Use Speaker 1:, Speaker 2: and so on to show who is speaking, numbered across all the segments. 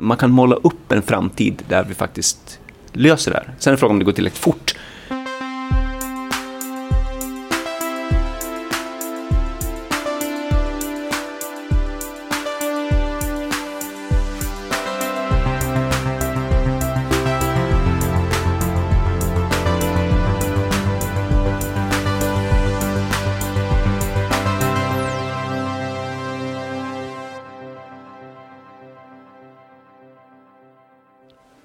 Speaker 1: Man kan måla upp en framtid där vi faktiskt löser det här. Sen är frågan om det går tillräckligt fort.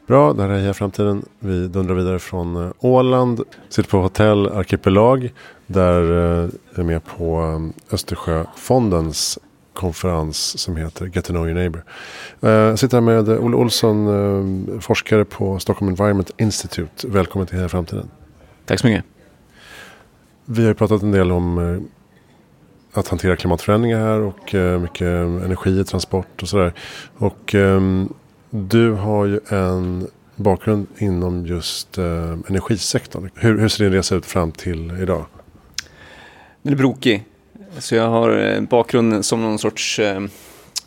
Speaker 2: Bra, det här är Heja Framtiden. Vi dundrar vidare från eh, Åland. Sitter på hotell Arkipelag. Där eh, är med på eh, Östersjöfondens konferens som heter Get to know your neighbor. Jag sitter här med Olle Olsson, forskare på Stockholm Environment Institute. Välkommen till Heja Framtiden.
Speaker 1: Tack så mycket.
Speaker 2: Vi har ju pratat en del om att hantera klimatförändringar här och mycket energi, transport och sådär. Och ehm, du har ju en bakgrund inom just eh, energisektorn. Hur, hur ser din resa ut fram till idag?
Speaker 1: Den är brokig. Så jag har en bakgrund som någon sorts eh,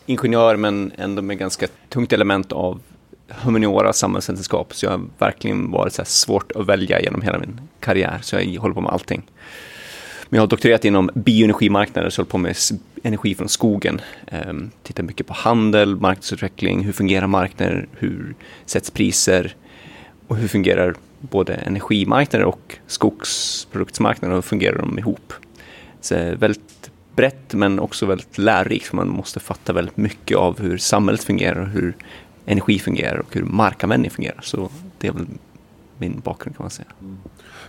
Speaker 1: ingenjör men ändå med ganska tungt element av humaniora, samhällsvetenskap. Så jag har verkligen varit så svårt att välja genom hela min karriär. Så jag håller på med allting. Men jag har doktorerat inom bioenergimarknader, så jag håller på med energi från skogen. Um, tittar mycket på handel, marknadsutveckling, hur fungerar marknader, hur sätts priser och hur fungerar både energimarknader och skogsproduktsmarknader och hur fungerar de ihop. Så väldigt brett men också väldigt lärorikt för man måste fatta väldigt mycket av hur samhället fungerar och hur energi fungerar och hur markanvändning fungerar. Så det är väl min bakgrund kan man säga. Mm.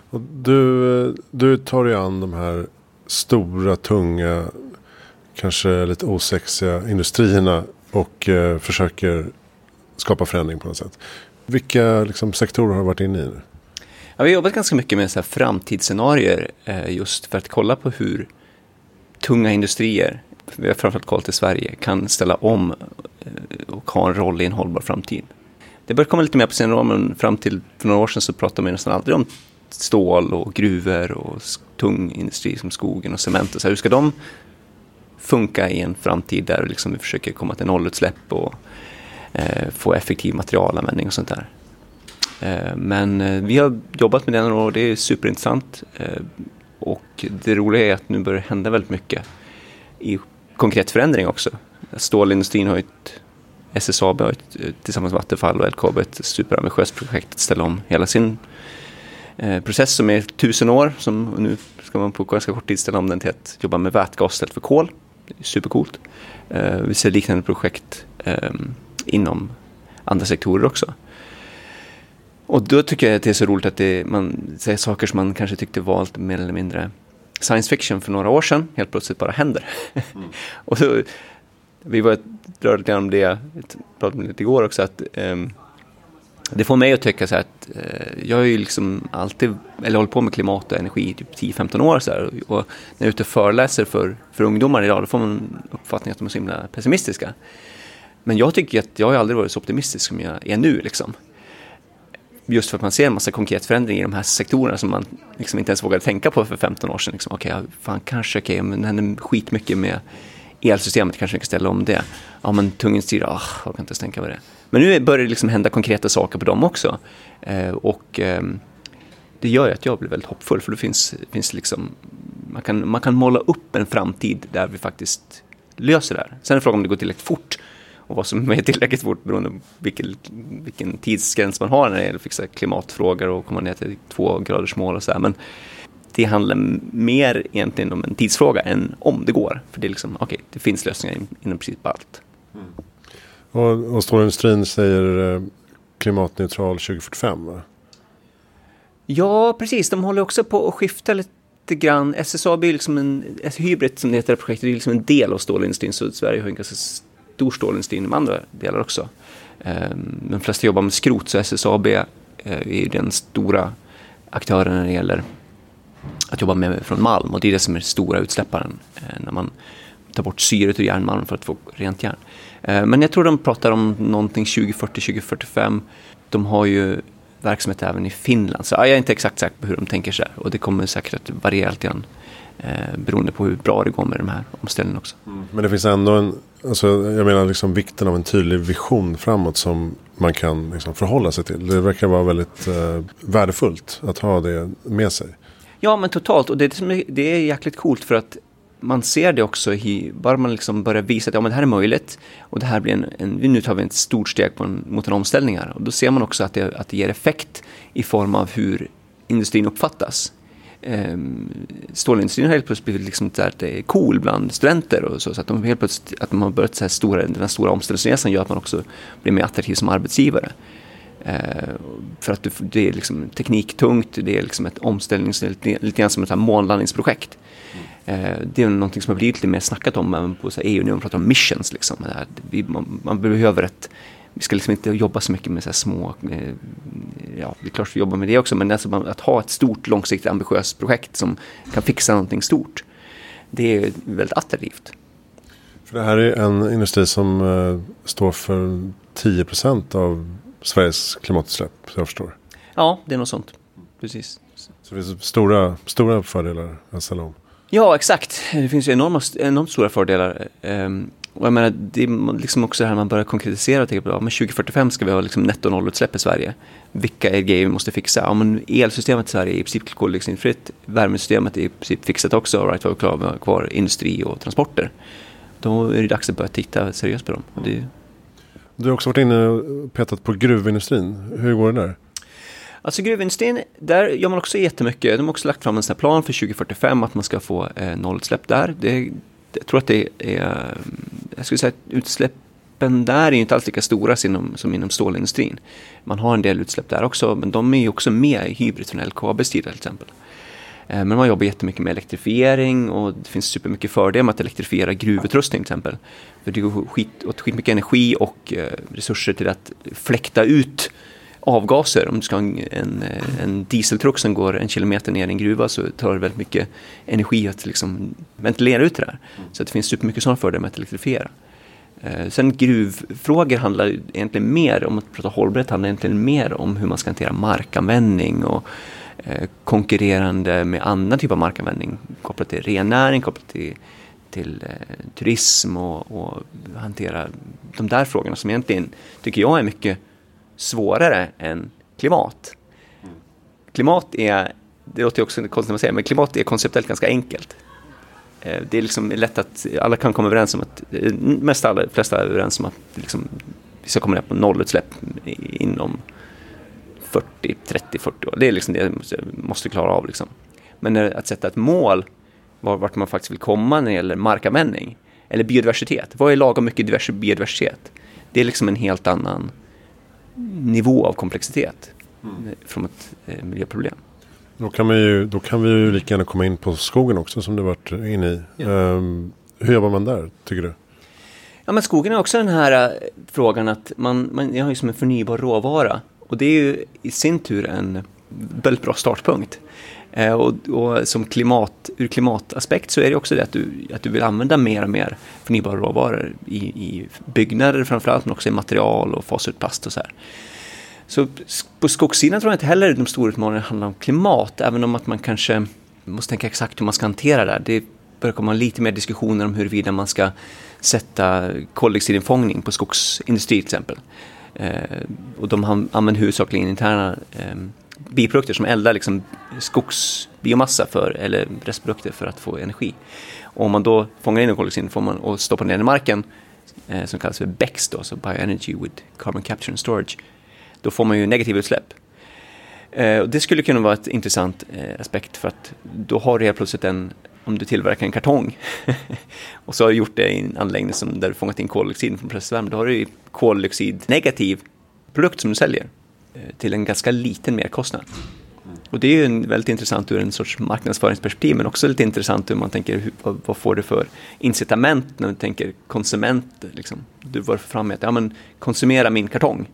Speaker 2: Och du, du tar dig an de här stora, tunga, kanske lite osexiga industrierna och eh, försöker skapa förändring på något sätt. Vilka liksom, sektorer har du varit inne i nu?
Speaker 1: Ja, vi har jobbat ganska mycket med så här framtidsscenarier eh, just för att kolla på hur tunga industrier, vi har framförallt kollat i Sverige, kan ställa om eh, och ha en roll i en hållbar framtid. Det börjar komma lite mer på sin år, men fram till för några år sedan så pratade man nästan aldrig om stål och gruvor och tung industri som skogen och cement. Och så här, hur ska de funka i en framtid där liksom vi försöker komma till nollutsläpp och eh, få effektiv materialanvändning och sånt där. Eh, men eh, vi har jobbat med det några år och det är superintressant. Eh, och det roliga är att nu börjar det hända väldigt mycket i konkret förändring också. Stålindustrin har ett SSAB har ett, tillsammans med Vattenfall och LKAB ett superambitiöst projekt att ställa om hela sin Eh, process som är tusen år. Som nu ska man på ganska kort tid ställa om den till att jobba med vätgas istället för kol. Supercoolt. Eh, vi ser liknande projekt ehm, inom andra sektorer också. Och då tycker jag att det är så roligt att det, man säger saker som man kanske tyckte var lite mer eller mindre science fiction för några år sedan, helt plötsligt bara händer. Mm. och så, vi var rörde lite om det, pratade lite igår också, att um, det får mig att tycka så här att eh, jag har ju liksom alltid, eller hållit på med klimat och energi i typ 10-15 år så här, och när jag är ute och föreläser för, för ungdomar idag då får man uppfattningen att de är så himla pessimistiska. Men jag tycker att jag har aldrig varit så optimistisk som jag är nu liksom. Just för att man ser en massa konkret förändring i de här sektorerna som man liksom inte ens vågade tänka på för 15 år sedan. Liksom, okej, okay, fan kanske, okej, okay, men det händer skitmycket med elsystemet, kanske vi kan ställa om det. Ja, men tung industri, ah, jag kan inte ens tänka på det. Men nu börjar det liksom hända konkreta saker på dem också. Eh, och eh, det gör ju att jag blir väldigt hoppfull för det finns, finns liksom, man kan, man kan måla upp en framtid där vi faktiskt löser det här. Sen är frågan om det går tillräckligt fort och vad som är tillräckligt fort beroende på vilken, vilken tidsgräns man har när det gäller att fixa klimatfrågor och komma ner till två graders mål och så här. Men det handlar mer egentligen om en tidsfråga än om det går. För det är liksom, okej, okay, det finns lösningar inom precis allt. Mm.
Speaker 2: Och, och stålindustrin säger eh, klimatneutral 2045 va?
Speaker 1: Ja, precis. De håller också på att skifta lite grann. SSAB är liksom en, ett hybrid som det heter projektet, det är liksom en del av stålindustrin. Så Sverige har en ganska stor stålindustri inom andra delar också. Um, de flesta jobbar med skrot, så SSAB uh, är den stora aktören när det gäller att jobba med från malm. Och det är det som är stora utsläpparen eh, när man tar bort syret ur järnmalm för att få rent järn. Eh, men jag tror de pratar om någonting 2040-2045. De har ju verksamhet även i Finland. Så jag är inte exakt säker på hur de tänker sig. Och det kommer säkert att variera lite grann Eh, beroende på hur bra det går med de här omställningarna också.
Speaker 2: Mm. Men det finns ändå en, alltså, jag menar liksom vikten av en tydlig vision framåt som man kan liksom förhålla sig till. Det verkar vara väldigt eh, värdefullt att ha det med sig.
Speaker 1: Ja, men totalt. Och det, det är jäkligt coolt för att man ser det också, i, bara man liksom börjar visa att ja, men det här är möjligt och det här blir en, en nu tar vi ett stort steg på en, mot en omställning här. Och då ser man också att det, att det ger effekt i form av hur industrin uppfattas. Ehm, stålindustrin har helt plötsligt blivit liksom där det är cool bland studenter och så, så att de helt plötsligt, att man har börjat så här stora, den här stora omställningsresan gör att man också blir mer attraktiv som arbetsgivare. Uh, för att det, det är liksom tekniktungt, det är liksom ett omställnings, lite, lite grann som ett månlandningsprojekt. Eh, det är någonting som har blivit lite mer snackat om även på EU nu. Man pratar om missions. Liksom. Vi, man, man, behöver ett... Vi ska liksom inte jobba så mycket med så små... Eh, ja, det är klart vi jobbar med det också, men alltså att ha ett stort, långsiktigt, ambitiöst projekt som kan fixa någonting stort. Det är väldigt attraktivt.
Speaker 2: För det här är en industri som står för 10% av Sveriges klimatutsläpp, så jag förstår.
Speaker 1: Ja, det är något sånt. Precis.
Speaker 2: Så det finns stora, stora fördelar ställa om.
Speaker 1: Ja, exakt. Det finns ju enorma, enormt stora fördelar. Um, och jag menar, det är liksom också det här man börjar konkretisera och tänka på, ja, men 2045 ska vi ha liksom netto nollutsläpp i Sverige. Vilka är grejer vi måste fixa? Ja, men elsystemet i Sverige är i princip koldioxidfritt. Värmesystemet är i princip fixat också. Right, vi har kvar industri och transporter. Då är det dags att börja titta seriöst på dem. Det...
Speaker 2: Du har också varit inne och petat på gruvindustrin. Hur går det där?
Speaker 1: Alltså gruvindustrin, där gör man också jättemycket. De har också lagt fram en sån här plan för 2045 att man ska få eh, nollutsläpp där. Det, jag tror att det är, jag skulle säga att utsläppen där är inte alls lika stora som, som inom stålindustrin. Man har en del utsläpp där också, men de är ju också med i Hybrid från LKABs tid till exempel. Eh, men man jobbar jättemycket med elektrifiering och det finns supermycket fördelar med att elektrifiera gruvutrustning till exempel. För det går skit, åt skitmycket energi och eh, resurser till att fläkta ut avgaser. Om du ska ha en, en dieseltruck som går en kilometer ner i en gruva så tar det väldigt mycket energi att liksom ventilera ut det där. Så det finns supermycket sådana fördelar med att elektrifiera. Eh, sen gruvfrågor handlar egentligen mer, om att prata hållbarhet, handlar egentligen mer om hur man ska hantera markanvändning och eh, konkurrerande med annan typ av markanvändning kopplat till rennäring, kopplat till, till eh, turism och, och hantera de där frågorna som egentligen tycker jag är mycket svårare än klimat. Klimat är, det låter också konstigt att säga, men klimat är konceptuellt ganska enkelt. Eh, det är liksom lätt att alla kan komma överens om att, eh, mest alla, flesta är överens om att liksom, vi ska komma ner på nollutsläpp inom 40, 30, 40 år. Det är liksom det vi måste klara av. Liksom. Men att sätta ett mål vart man faktiskt vill komma när det gäller markanvändning eller biodiversitet. Vad är lagom mycket biodiversitet? Det är liksom en helt annan nivå av komplexitet mm. från ett eh, miljöproblem.
Speaker 2: Då kan, vi ju, då kan vi ju lika gärna komma in på skogen också som du varit inne i. Ja. Um, hur jobbar man där, tycker du?
Speaker 1: Ja, men skogen är också den här uh, frågan att man, man har ju som en förnybar råvara. Och det är ju i sin tur en väldigt bra startpunkt. Eh, och, och, som klimat, ur klimataspekt så är det också det att du, att du vill använda mer och mer förnybara råvaror i, i byggnader framförallt, men också i material och fasa ut plast och så här. Så på skogssidan tror jag inte heller de stora utmaningarna handlar om klimat, även om att man kanske måste tänka exakt hur man ska hantera det. Det börjar komma lite mer diskussioner om huruvida man ska sätta koldioxidinfångning på skogsindustri till exempel. Eh, och de använder huvudsakligen interna eh, biprodukter som eldar liksom skogsbiomassa för, eller restprodukter för att få energi. Och om man då fångar in koldioxid får man, och stoppar ner den i marken, eh, som kallas för BEX, då, så Bioenergy with Carbon Capture and Storage, då får man ju negativa utsläpp. Eh, och det skulle kunna vara ett intressant eh, aspekt för att då har du helt plötsligt en, om du tillverkar en kartong och så har du gjort det i en anläggning som, där du fångat in koldioxid från processvärme, då har du ju koldioxid negativ produkt som du säljer. Eh, till en ganska liten merkostnad. Och det är ju väldigt intressant ur en sorts marknadsföringsperspektiv men också lite intressant hur man tänker vad, vad, får det för incitament när du tänker konsument. Liksom. Du var fram med att ja, men, konsumera min kartong.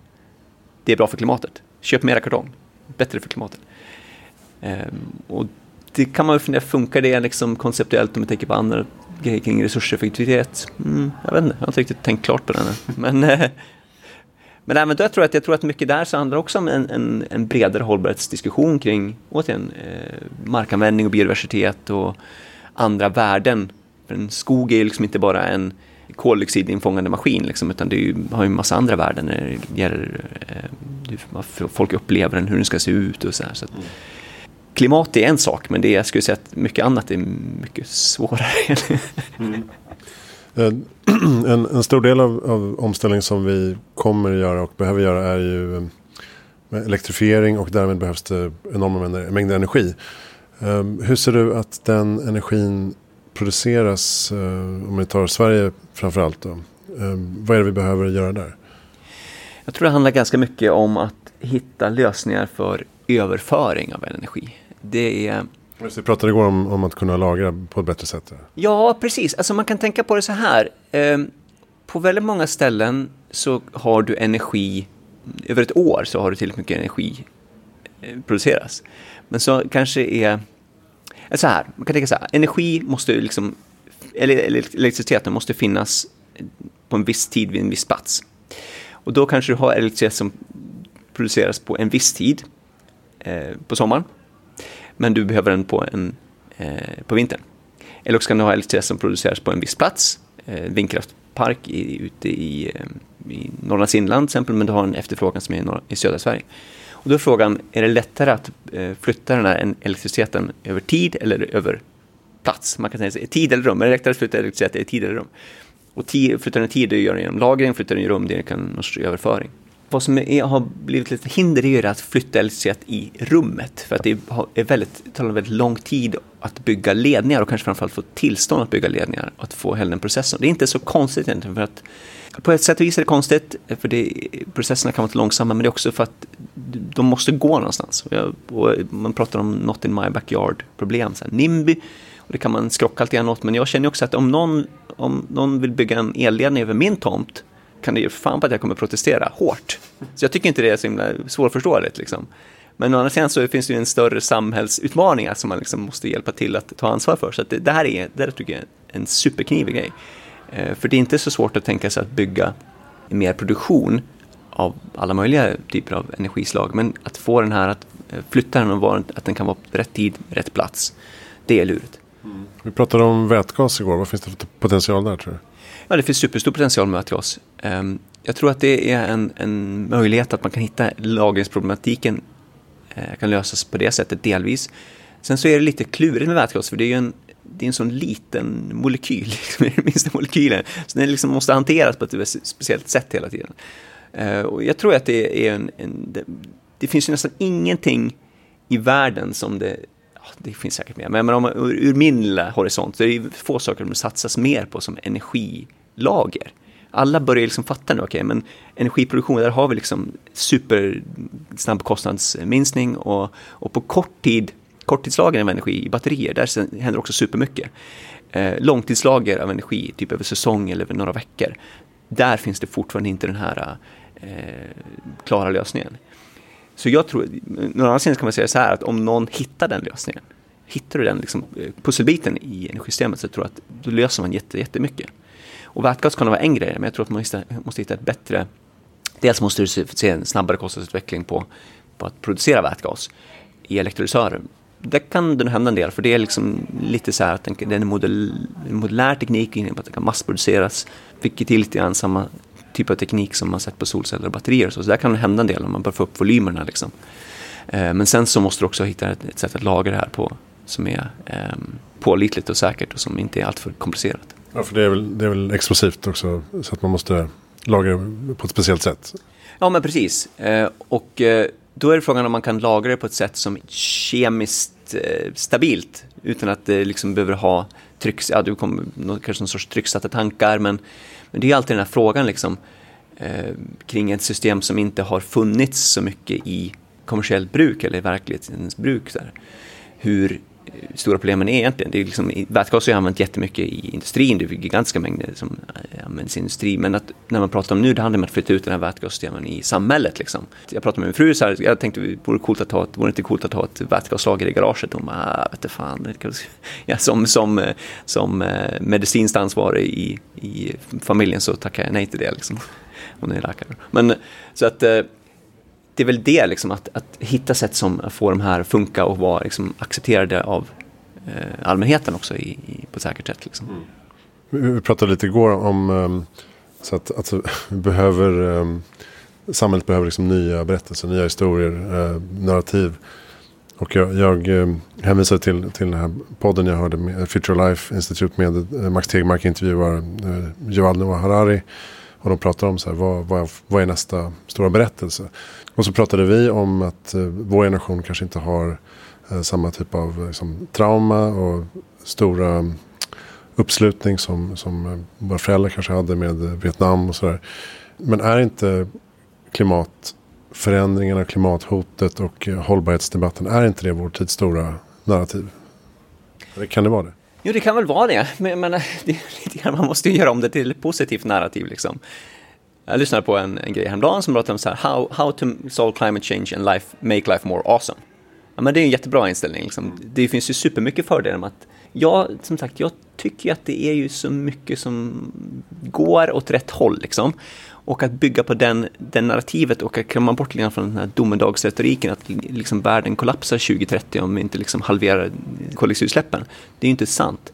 Speaker 1: Det är bra för klimatet. Köp mera kartong. Bättre för klimatet. Ehm, och det kan man ju fundera, funkar det liksom konceptuellt om vi tänker på andra grejer kring resurseffektivitet? Mm, jag vet inte, jag har inte riktigt tänkt klart på den. Men eh, men jag, tror jag att, jag tror att mycket där så handlar också om en, en, en bredare hållbarhetsdiskussion kring återigen, eh, markanvändning och biodiversitet och andra värden. För en skog är ju liksom inte bara en koldioxidinfångande maskin, liksom, utan det ju, har ju en massa andra värden när det gäller eh, hur folk upplever den, hur den ska se ut och så här. Så att, mm. Klimat är en sak, men det jag skulle säga att mycket annat är mycket svårare. mm.
Speaker 2: Eh, en, en, stor del av, av omställningen som vi kommer att göra och behöver göra är ju eh, elektrifiering och därmed behövs det enorma mängder, mängder energi. Um, hur ser du att den energin produceras, uh, om vi tar Sverige framförallt då? Um, vad är det vi behöver göra där?
Speaker 1: Jag tror det handlar ganska mycket om att hitta lösningar för överföring av energi. Det är...
Speaker 2: Vi pratade igår om, om att kunna lagra på ett bättre sätt.
Speaker 1: Ja, precis. Alltså man kan tänka på det så här. Um, på väldigt många ställen så har du energi över ett år så har du tillräckligt mycket energi eh, produceras. Men så kanske är så här, man kan tänka så här, energi måste liksom, eller elektriciteten måste finnas på en viss tid vid en viss plats. Och då kanske du har elektricitet som produceras på en viss tid eh, på sommaren. Men du behöver den på, en, eh, på vintern. Eller också kan du ha elektricitet som produceras på en viss plats, eh, vindkraftpark i, ute i, eh, i Norrlands inland till exempel, men du har en efterfrågan som är i, norra, i södra Sverige. Och då är frågan, är det lättare att eh, flytta den här elektriciteten över tid eller över plats? Man kan säga sig, tid eller rum, är det lättare att flytta elektricitet i tid eller rum? Och tid, flyttar den i tid, det gör den genom lagring, flyttar den i rum, det kan överföring. Vad som är, har blivit lite hinder är att flytta elektricitet i rummet. För att det är väldigt, tar väldigt lång tid att bygga ledningar och kanske framförallt få tillstånd att bygga ledningar och att få hela den processen. Det är inte så konstigt egentligen för att på ett sätt och vis är det konstigt, för det, processerna kan vara lite långsamma, men det är också för att de måste gå någonstans. Och jag, och man pratar om not in my backyard-problem, NIMBY, och det kan man skrocka lite grann åt, men jag känner också att om någon, om någon vill bygga en elledning över min tomt, kan det ge fan på att jag kommer protestera hårt. Så jag tycker inte det är så himla svårförståeligt. Liksom. Men å andra sidan så finns det ju en större samhällsutmaning som man liksom måste hjälpa till att ta ansvar för. Så det, det, här är, det här tycker jag är en superknivig grej. Eh, för det är inte så svårt att tänka sig att bygga mer produktion av alla möjliga typer av energislag. Men att få den här att eh, flytta den och vara, att den kan vara på rätt tid, rätt plats. Det är lurigt.
Speaker 2: Mm. Vi pratade om vätgas igår. Vad finns det för potential där tror du?
Speaker 1: Ja, det finns superstor potential med vätgas. Ehm, jag tror att det är en, en möjlighet att man kan hitta lagringsproblematiken eh, kan lösas på det sättet delvis. Sen så är det lite klurigt med vätgas för det är ju en, det är en sån liten molekyl, liksom, den minsta molekylen. Så den liksom måste hanteras på ett speciellt sätt hela tiden. Eh, och jag tror att det är en, en det, det, finns ju nästan ingenting i världen som det, det finns säkert mer, men, men om, ur, ur min lilla horisont så är det få saker som satsas mer på som energilager. Alla börjar liksom fatta nu, okej, okay, men energiproduktion, där har vi liksom supersnabb kostnadsminskning och, och på kort tid korttidslagring av energi i batterier, där händer också supermycket. Eh, långtidslager av energi, typ över säsong eller över några veckor, där finns det fortfarande inte den här eh, klara lösningen. Så jag tror, någon annanstans kan man säga så här att om någon hittar den lösningen, hittar du den liksom, eh, pusselbiten i energisystemet så tror jag att då löser man jätte, jättemycket. Och vätgas kan vara en grej, men jag tror att man måste, måste hitta ett bättre... Dels måste du se en snabbare kostnadsutveckling på, på att producera vätgas i elektrolysörer där kan det hända en del, för det är liksom lite så här att det är en, modell, en modulär teknik, att det kan massproduceras, vilket är lite grann samma typ av teknik som man sett på solceller och batterier. Så, så där kan det hända en del om man bara får upp volymerna. Liksom. Eh, men sen så måste du också hitta ett, ett sätt att lagra det här på som är eh, pålitligt och säkert och som inte är alltför komplicerat.
Speaker 2: Ja, för det är, väl, det är väl explosivt också, så att man måste lagra på ett speciellt sätt.
Speaker 1: Ja, men precis. Eh, och eh, då är det frågan om man kan lagra det på ett sätt som är kemiskt eh, stabilt utan att det liksom behöver ha trycks, ja, du kommer, kanske någon sorts trycksatta tankar men, men det är alltid den här frågan liksom, eh, kring ett system som inte har funnits så mycket i kommersiellt bruk eller i verklighetens bruk. Där. Hur, stora problemen är egentligen. Det är liksom, vätgas har ju använt jättemycket i industrin, det är gigantiska mängder som eh, används i industrin. Men att, när man pratar om nu, det handlar om att flytta ut den här vätgassystemen i samhället. Liksom. Jag pratade med min fru så här, jag tänkte det vore, coolt att ha ett, vore inte coolt att ha ett vätgaslager i garaget. Hon bara, ah, vet fan. Ja, som, som, eh, som eh, medicinskt ansvarig i, i familjen så tackar jag nej till det. Liksom. Hon är läkare. Men så att det är väl det, liksom, att, att hitta sätt som får de här att funka och vara liksom, accepterade av eh, allmänheten också i, i, på ett säkert sätt. Liksom.
Speaker 2: Mm. Vi pratade lite igår om um, så att alltså, vi behöver, um, samhället behöver liksom nya berättelser, nya historier, eh, uh, narrativ. Och jag, jag ehm, uh, hänvisade till, till den här podden jag hörde med Future Life Institute med uh, Max Tegmark intervjuar uh, Yuval Noah Harari. Och de pratar om så här, vad, vad, vad är nästa stora berättelse? Och så pratade vi om att eh, vår generation kanske inte har eh, samma typ av eh, liksom, trauma och stora uppslutning som, som eh, våra föräldrar kanske hade med eh, Vietnam och sådär. Men är inte klimatförändringarna, klimathotet och hållbarhetsdebatten, är inte det vår tids stora narrativ? Eller kan det vara det?
Speaker 1: Jo, det kan väl vara det. Men, men det man måste ju göra om det till ett positivt narrativ. Liksom. Jag lyssnade på en, en grej häromdagen som pratade om så här, how, how to solve climate change and life, make life more awesome. Ja, men det är en jättebra inställning. Liksom. Det finns ju supermycket fördelar med att Ja, som sagt, jag tycker att det är ju så mycket som går åt rätt håll. Liksom. Och att bygga på den, den narrativet och att komma bort lite från den här domedagsretoriken att liksom världen kollapsar 2030 om vi inte liksom halverar koldioxidutsläppen. Det är ju inte sant.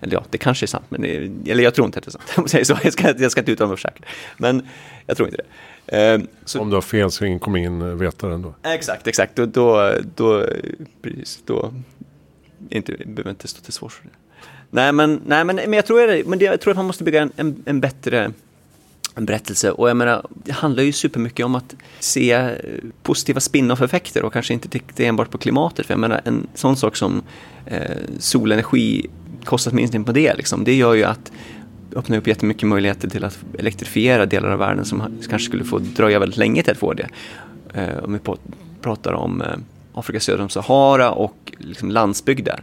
Speaker 1: Eller ja, det kanske är sant, men det, eller jag tror inte att det är sant. Jag, säger så, jag, ska, jag ska inte uttala mig för säkert. Men jag tror inte det.
Speaker 2: Eh, så, om du har fel så kommer ingen veta det ändå.
Speaker 1: Exakt, exakt. Då, då, då, precis, då inte, behöver inte stå till svars för det. Nej, men, nej, men, men, jag, tror, men jag tror att man måste bygga en, en, en bättre en berättelse. Och jag menar, det handlar ju supermycket om att se eh, positiva spin-off-effekter och kanske inte titta enbart på klimatet. För jag menar, en sån sak som eh, solenergi, kostnadsminskning på det, liksom, det gör ju att öppnar upp jättemycket möjligheter till att elektrifiera delar av världen som kanske skulle få dröja väldigt länge till att få det. Eh, om vi pratar om eh, Afrika söder om Sahara och liksom landsbygd där.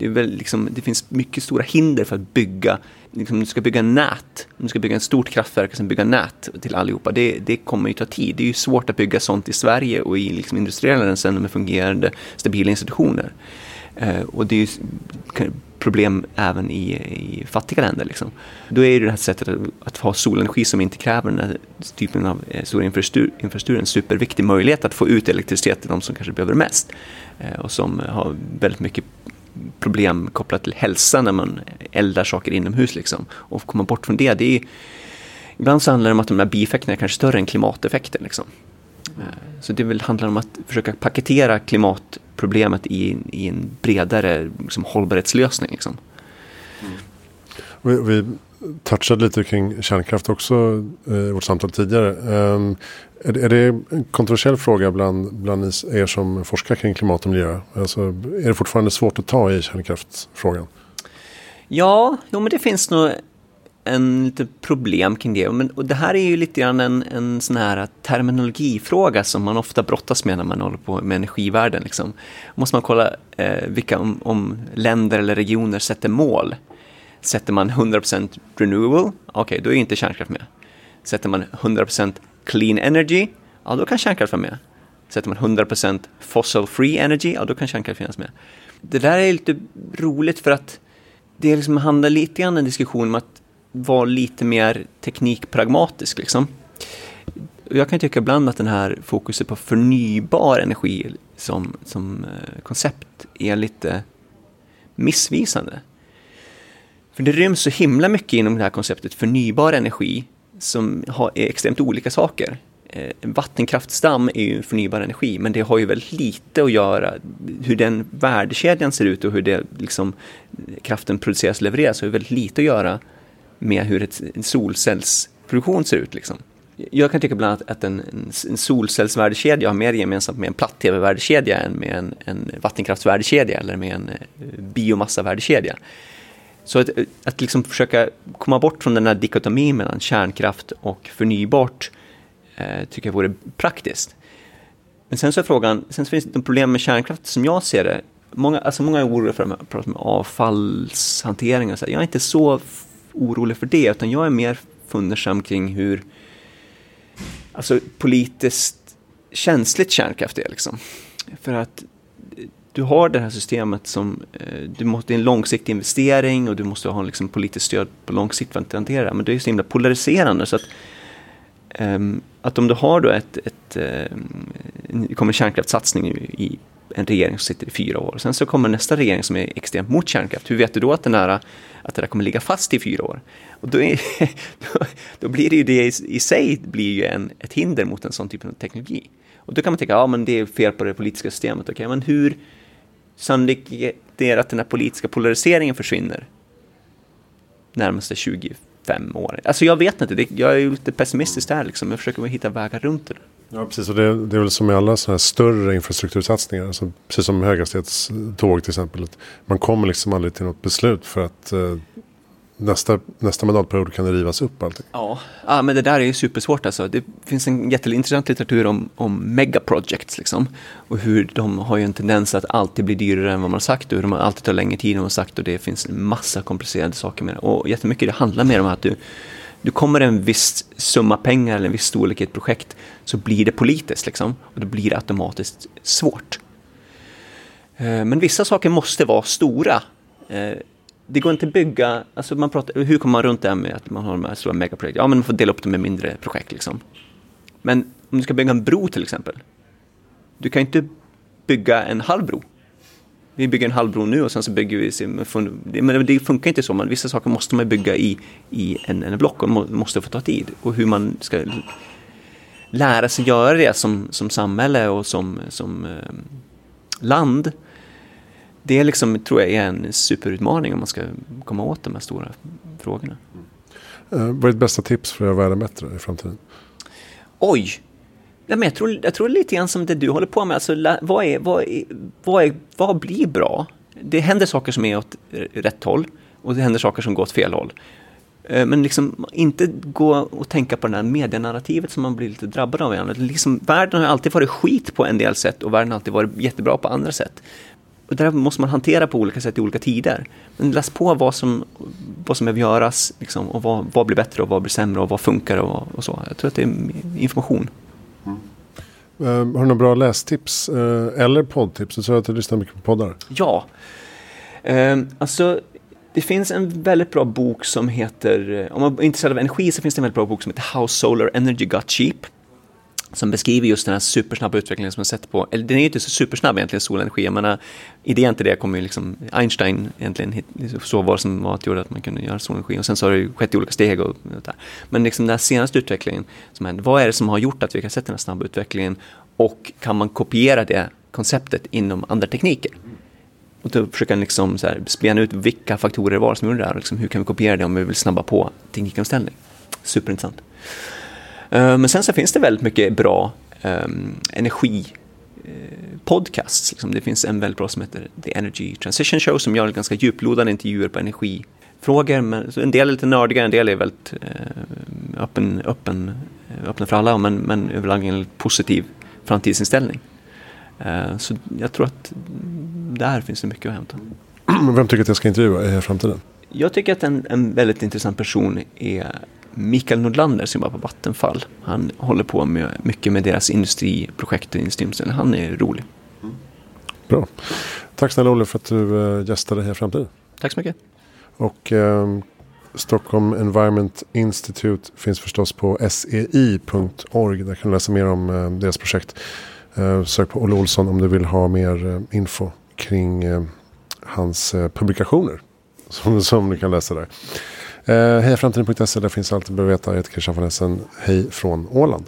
Speaker 1: Det, är väl liksom, det finns mycket stora hinder för att bygga, liksom, om du ska bygga nät, om du ska bygga ett stort kraftverk och sen bygga nät till allihopa, det, det kommer ju ta tid. Det är ju svårt att bygga sånt i Sverige och i liksom, industriella länder med fungerande stabila institutioner. Eh, och det är ju problem även i, i fattiga länder. Liksom. Då är det här sättet att, att, ha solenergi som inte kräver den här typen av eh, stor infrastruktur, infrastruktur en superviktig möjlighet att få ut elektricitet till de som kanske behöver det mest. Eh, och som har väldigt mycket problem kopplat till hälsa när man eldar saker inomhus. Liksom. Och komma bort från det, det är, ibland så handlar det om att de här bieffekterna är kanske större än klimateffekten. Liksom. Eh, så det väl handlar om att försöka paketera klimatproblemet i, i en bredare liksom, hållbarhetslösning. Liksom.
Speaker 2: Mm. Vi, vi touchade lite kring kärnkraft också eh, i vårt samtal tidigare. Ehm, är, är, det en kontroversiell fråga bland, bland er som forskar kring klimat och miljö? Alltså, är det fortfarande svårt att ta i kärnkraftsfrågan?
Speaker 1: Ja, jo, men det finns nog en lite problem kring det. Men, och det här är ju lite grann en, en sån här terminologifråga som man ofta brottas med när man håller på med energivärlden. Liksom. Måste man kolla eh, vilka om, om, länder eller regioner sätter mål. Sätter man 100% renewable, okej, okay, då är inte kärnkraft med. Sätter man 100% clean energy, ja då kan kärnkraft vara med. Sätter man 100% fossil free energy, ja då kan kärnkraft finnas med. Det där är lite roligt för att det liksom handlar lite grann en diskussion om att vara lite mer teknikpragmatisk. Liksom. Jag kan tycka ibland att den här fokuset på förnybar energi som, som eh, koncept är lite missvisande. För det ryms så himla mycket inom det här konceptet förnybar energi som har, är extremt olika saker. Eh, vattenkraftsdamm är ju förnybar energi, men det har ju väldigt lite att göra, hur den värdekedjan ser ut och hur det, liksom, kraften produceras och levereras har ju väldigt lite att göra med hur ett, en solcellsproduktion ser ut. Liksom. Jag kan tycka bland annat att en, en solcellsvärdekedja har mer gemensamt med en platt-tv-värdekedja än med en, en vattenkraftsvärdekedja eller med en eh, biomassavärdekedja. Så att, att liksom försöka komma bort från den här dikotomin mellan kärnkraft och förnybart eh, tycker jag vore praktiskt. Men sen så är frågan, sen så finns det problem med kärnkraft som jag ser det. Många, alltså många är oroliga för att prata med avfallshantering och så. Jag är inte så orolig för det, utan jag är mer fundersam kring hur alltså, politiskt känsligt kärnkraft är. Liksom. För att du har det här systemet som, eh, du måste en långsiktig investering och du måste ha liksom, politiskt stöd på lång sikt för att hantera det. Men det är så himla polariserande så att, um, att om du har då ett, ett um, kommer kärnkraftssatsning i, en regering som sitter i fyra år. Sen så kommer nästa regering som är extremt mot kärnkraft. Hur vet du då att, den här, att det där kommer ligga fast i fyra år? Och då, är, då, då blir det ju det i, i sig blir ju en, ett hinder mot en sån typ av teknologi. Och då kan man tänka, ja men det är fel på det politiska systemet. Okej, okay, men hur sannolikt är det att den här politiska polariseringen försvinner närmaste 25 år? Alltså jag vet inte, det, jag är ju lite pessimistisk där liksom. Jag försöker hitta vägar runt det.
Speaker 2: Ja, precis. Och det, det är väl som i alla sådana här större infrastruktursatsningar. Alltså, precis som höghastighetståg till exempel. Man kommer liksom aldrig till något beslut för att eh, nästa, nästa mandatperiod kan det rivas upp allting.
Speaker 1: Ja, ah, men det där är ju supersvårt alltså. Det finns en jätteintressant litteratur om, om megaprojects liksom. Och hur de har ju en tendens att alltid bli dyrare än vad man har sagt och hur de alltid tar längre tid än vad man har sagt och det finns en massa komplicerade saker med det. Och jättemycket det handlar mer om att du, du kommer en viss summa pengar eller en viss storlek i ett projekt så blir det politiskt liksom. Och då blir det automatiskt svårt. Eh, men vissa saker måste vara stora. Eh, det går inte att bygga, alltså man pratar, hur kommer man runt det här med att man har de här stora megaprojekt? Ja, men man får dela upp dem i mindre projekt liksom. Men om du ska bygga en bro till exempel. Du kan inte bygga en halv bro. Vi bygger en halv bro nu och sen så bygger vi, men det funkar inte så. Men vissa saker måste man bygga i, i en, en block och måste få ta tid. Och hur man ska lära sig göra det som, som samhälle och som, som eh, land det liksom, tror jag är en superutmaning om man ska komma åt de här stora frågorna.
Speaker 2: Mm. vad är ditt bästa tips för att göra världen bättre i framtiden?
Speaker 1: Oj! Ja, men jag, tror, jag tror lite grann som det du håller på med. Alltså, vad, är, vad, är, vad, är, vad blir bra? Det händer saker som är åt rätt håll och det händer saker som går åt fel håll. Eh, men liksom inte gå och tänka på det här medienarrativet som man blir lite drabbad av. Liksom, världen har alltid varit skit på en del sätt och världen har alltid varit jättebra på andra sätt. Och det där måste man hantera på olika sätt i olika tider. Men läs på vad som, vad som behöver göras liksom, och vad, vad blir bättre och vad blir sämre och vad funkar och, och så. Jag tror att det är information. Mm.
Speaker 2: Uh, har du några bra lästips uh, eller poddtips? Du sa att du lyssnar mycket på poddar.
Speaker 1: Ja. Uh, alltså, det finns en väldigt bra bok som heter, om man är intresserad av energi så finns det en väldigt bra bok som heter How Solar Energy Got Cheap som beskriver just den här supersnabba utvecklingen som man sett på, eller den är ju inte så supersnabb egentligen, solenergi. Jag menar, idén till det kom ju liksom, Einstein egentligen liksom så vad som var att göra att man kunde göra solenergi och sen så har det ju skett i olika steg och, och där. Men liksom den här senaste utvecklingen som hände, vad är det som har gjort att vi kan se den här snabba utvecklingen och kan man kopiera det konceptet inom andra tekniker? Och då försöka liksom så här spela ut vilka faktorer det var som gjorde det här och liksom hur kan vi kopiera det om vi vill snabba på teknikomställning. Superintressant. Eh, men sen så finns det väldigt mycket bra um, energi eh, podcasts. Liksom. Det finns en väldigt bra som heter The Energy Transition Show som gör ganska djuplodande intervjuer på energifrågor. Men, en del är lite nördiga, en del är väldigt eh, öppen, öppen, öppna för alla men, men överlag en positiv framtidsinställning. Eh, så jag tror att där finns det mycket att hämta.
Speaker 2: Vem tycker att jag ska intervjua i framtiden?
Speaker 1: Jag tycker att en, en väldigt intressant person är Mikael Nordlander som jobbar på Vattenfall. Han håller på med mycket med deras industriprojekt och industriomställning. Han är rolig.
Speaker 2: Bra. Tack snälla Olle för att du eh, gästade här i framtiden.
Speaker 1: Tack så mycket.
Speaker 2: Och eh, Stockholm Environment Institute finns förstås på sei.org. Där kan du läsa mer om eh, deras projekt. Eh, sök på Olle Olsson om du vill ha mer eh, info kring eh, hans publikationer. Som, som du kan läsa där. Eh, Hejaframtiden.se, där finns allt du behöver veta. Jag heter Christian von Essen. Hej från Åland.